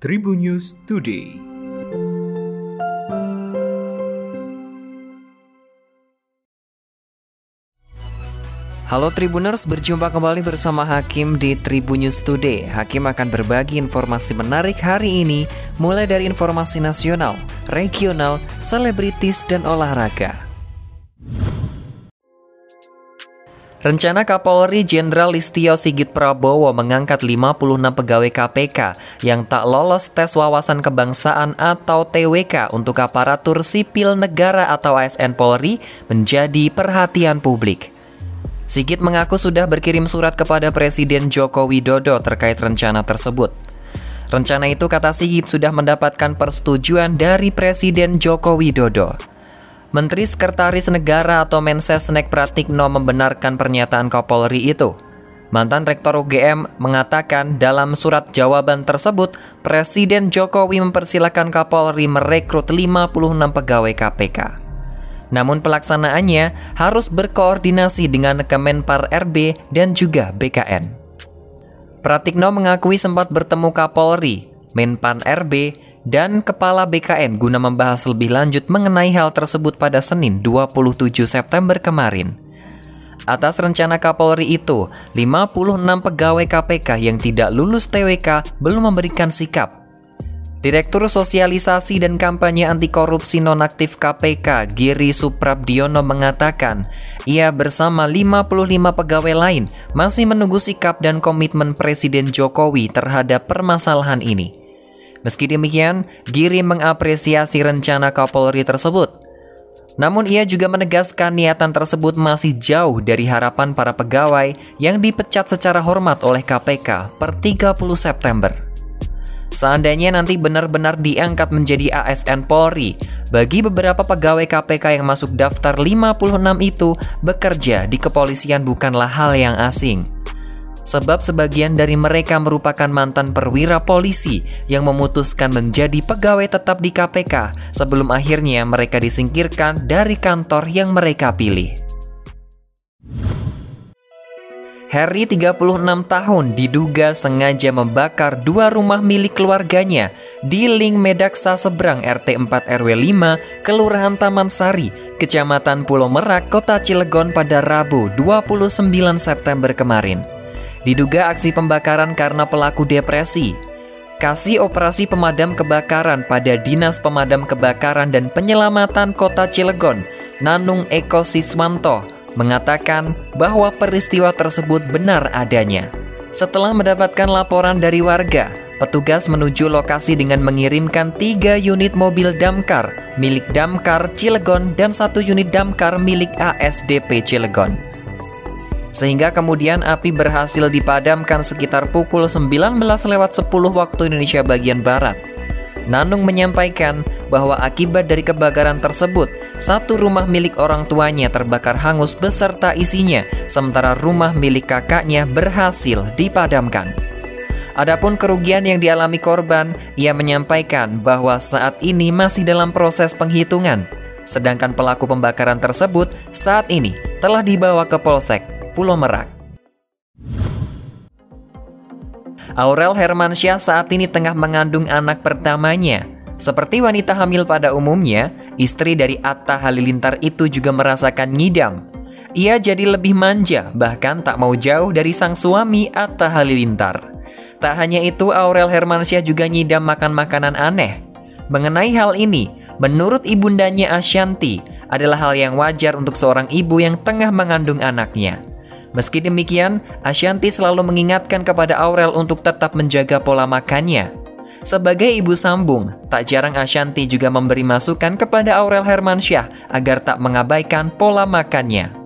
Tribun News Today. Halo Tribuners, berjumpa kembali bersama Hakim di Tribun News Today. Hakim akan berbagi informasi menarik hari ini, mulai dari informasi nasional, regional, selebritis, dan olahraga. Rencana Kapolri Jenderal Listio Sigit Prabowo mengangkat 56 pegawai KPK yang tak lolos tes wawasan kebangsaan atau TWK untuk aparatur sipil negara atau ASN Polri menjadi perhatian publik. Sigit mengaku sudah berkirim surat kepada Presiden Joko Widodo terkait rencana tersebut. Rencana itu kata Sigit sudah mendapatkan persetujuan dari Presiden Joko Widodo. Menteri Sekretaris Negara atau Mensesnek Pratikno membenarkan pernyataan Kapolri itu. Mantan Rektor UGM mengatakan dalam surat jawaban tersebut, Presiden Jokowi mempersilahkan Kapolri merekrut 56 pegawai KPK. Namun pelaksanaannya harus berkoordinasi dengan Kemenpar RB dan juga BKN. Pratikno mengakui sempat bertemu Kapolri, Menpan RB, dan Kepala BKN guna membahas lebih lanjut mengenai hal tersebut pada Senin 27 September kemarin. Atas rencana Kapolri itu, 56 pegawai KPK yang tidak lulus TWK belum memberikan sikap. Direktur Sosialisasi dan Kampanye Anti Korupsi Nonaktif KPK, Giri Suprabdiono mengatakan, ia bersama 55 pegawai lain masih menunggu sikap dan komitmen Presiden Jokowi terhadap permasalahan ini. Meski demikian, Giri mengapresiasi rencana Kapolri tersebut. Namun ia juga menegaskan niatan tersebut masih jauh dari harapan para pegawai yang dipecat secara hormat oleh KPK per 30 September. Seandainya nanti benar-benar diangkat menjadi ASN Polri, bagi beberapa pegawai KPK yang masuk daftar 56 itu bekerja di kepolisian bukanlah hal yang asing sebab sebagian dari mereka merupakan mantan perwira polisi yang memutuskan menjadi pegawai tetap di KPK sebelum akhirnya mereka disingkirkan dari kantor yang mereka pilih. Harry 36 tahun diduga sengaja membakar dua rumah milik keluarganya di Ling Medaksa seberang RT 4 RW 5, Kelurahan Taman Sari, Kecamatan Pulau Merak, Kota Cilegon pada Rabu 29 September kemarin. Diduga aksi pembakaran karena pelaku depresi. Kasih Operasi Pemadam Kebakaran pada Dinas Pemadam Kebakaran dan Penyelamatan Kota Cilegon, Nanung Eko Siswanto, mengatakan bahwa peristiwa tersebut benar adanya. Setelah mendapatkan laporan dari warga, petugas menuju lokasi dengan mengirimkan tiga unit mobil damkar milik Damkar Cilegon dan satu unit damkar milik ASDP Cilegon sehingga kemudian api berhasil dipadamkan sekitar pukul 19 lewat 10 waktu Indonesia bagian Barat. Nanung menyampaikan bahwa akibat dari kebakaran tersebut, satu rumah milik orang tuanya terbakar hangus beserta isinya, sementara rumah milik kakaknya berhasil dipadamkan. Adapun kerugian yang dialami korban, ia menyampaikan bahwa saat ini masih dalam proses penghitungan. Sedangkan pelaku pembakaran tersebut saat ini telah dibawa ke polsek Pulau Merak. Aurel Hermansyah saat ini tengah mengandung anak pertamanya. Seperti wanita hamil pada umumnya, istri dari Atta Halilintar itu juga merasakan ngidam. Ia jadi lebih manja, bahkan tak mau jauh dari sang suami Atta Halilintar. Tak hanya itu, Aurel Hermansyah juga ngidam makan makanan aneh. Mengenai hal ini, menurut ibundanya Ashanti, adalah hal yang wajar untuk seorang ibu yang tengah mengandung anaknya. Meski demikian, Ashanti selalu mengingatkan kepada Aurel untuk tetap menjaga pola makannya. Sebagai ibu sambung, tak jarang Ashanti juga memberi masukan kepada Aurel Hermansyah agar tak mengabaikan pola makannya.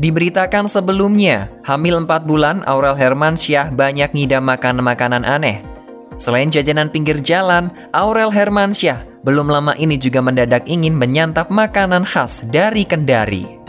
Diberitakan sebelumnya, hamil 4 bulan Aurel Hermansyah banyak ngidam makan makanan aneh. Selain jajanan pinggir jalan, Aurel Hermansyah belum lama ini juga mendadak ingin menyantap makanan khas dari Kendari.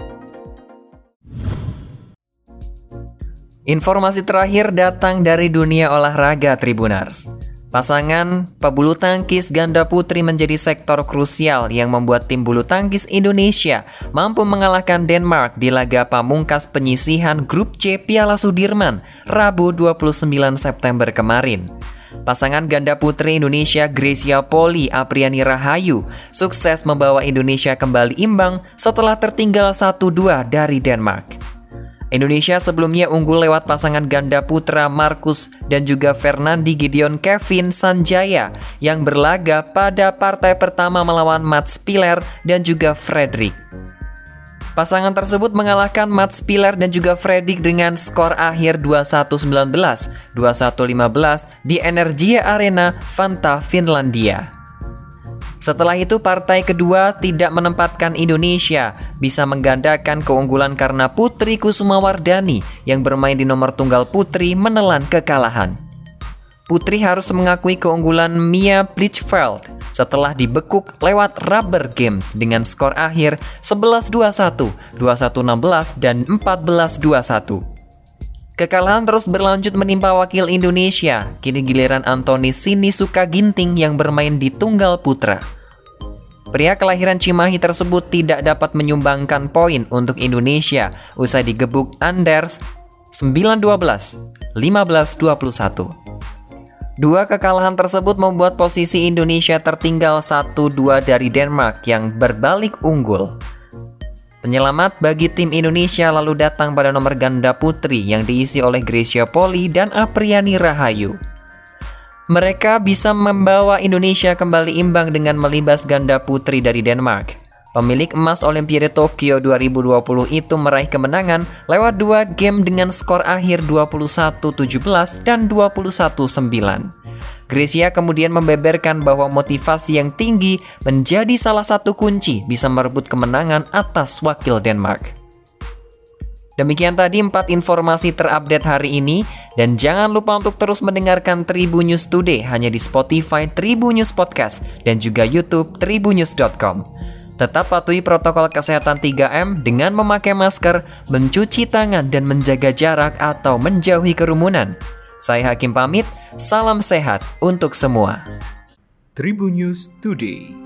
Informasi terakhir datang dari dunia olahraga Tribunars. Pasangan pebulu tangkis ganda putri menjadi sektor krusial yang membuat tim bulu tangkis Indonesia mampu mengalahkan Denmark di laga pamungkas penyisihan grup C Piala Sudirman Rabu 29 September kemarin. Pasangan ganda putri Indonesia Gracia Poli Apriani Rahayu sukses membawa Indonesia kembali imbang setelah tertinggal 1-2 dari Denmark. Indonesia sebelumnya unggul lewat pasangan ganda putra Markus dan juga Fernandi Gideon Kevin Sanjaya yang berlaga pada partai pertama melawan Mats Piller dan juga Frederick. Pasangan tersebut mengalahkan Mats Piller dan juga Fredrik dengan skor akhir 21-19, 21-15 di Energia Arena, Fanta, Finlandia. Setelah itu partai kedua tidak menempatkan Indonesia bisa menggandakan keunggulan karena Putri Kusumawardani yang bermain di nomor tunggal putri menelan kekalahan. Putri harus mengakui keunggulan Mia Blichfeld setelah dibekuk lewat rubber games dengan skor akhir 11-21, 21-16, dan 14-21. Kekalahan terus berlanjut menimpa wakil Indonesia. Kini giliran Anthony Sinisuka Ginting yang bermain di tunggal putra. Pria kelahiran Cimahi tersebut tidak dapat menyumbangkan poin untuk Indonesia usai digebuk Anders 9-12, 15-21. Dua kekalahan tersebut membuat posisi Indonesia tertinggal 1-2 dari Denmark yang berbalik unggul. Penyelamat bagi tim Indonesia lalu datang pada nomor ganda putri yang diisi oleh Gracia Poli dan Apriani Rahayu. Mereka bisa membawa Indonesia kembali imbang dengan melibas ganda putri dari Denmark. Pemilik emas Olimpiade Tokyo 2020 itu meraih kemenangan lewat dua game dengan skor akhir 21-17 dan 21-9. Gracia kemudian membeberkan bahwa motivasi yang tinggi menjadi salah satu kunci bisa merebut kemenangan atas wakil Denmark. Demikian tadi empat informasi terupdate hari ini dan jangan lupa untuk terus mendengarkan Tribun News Today hanya di Spotify Tribun News Podcast dan juga YouTube tribunnews.com. Tetap patuhi protokol kesehatan 3M dengan memakai masker, mencuci tangan dan menjaga jarak atau menjauhi kerumunan. Saya Hakim pamit, salam sehat untuk semua. Tribun News Today.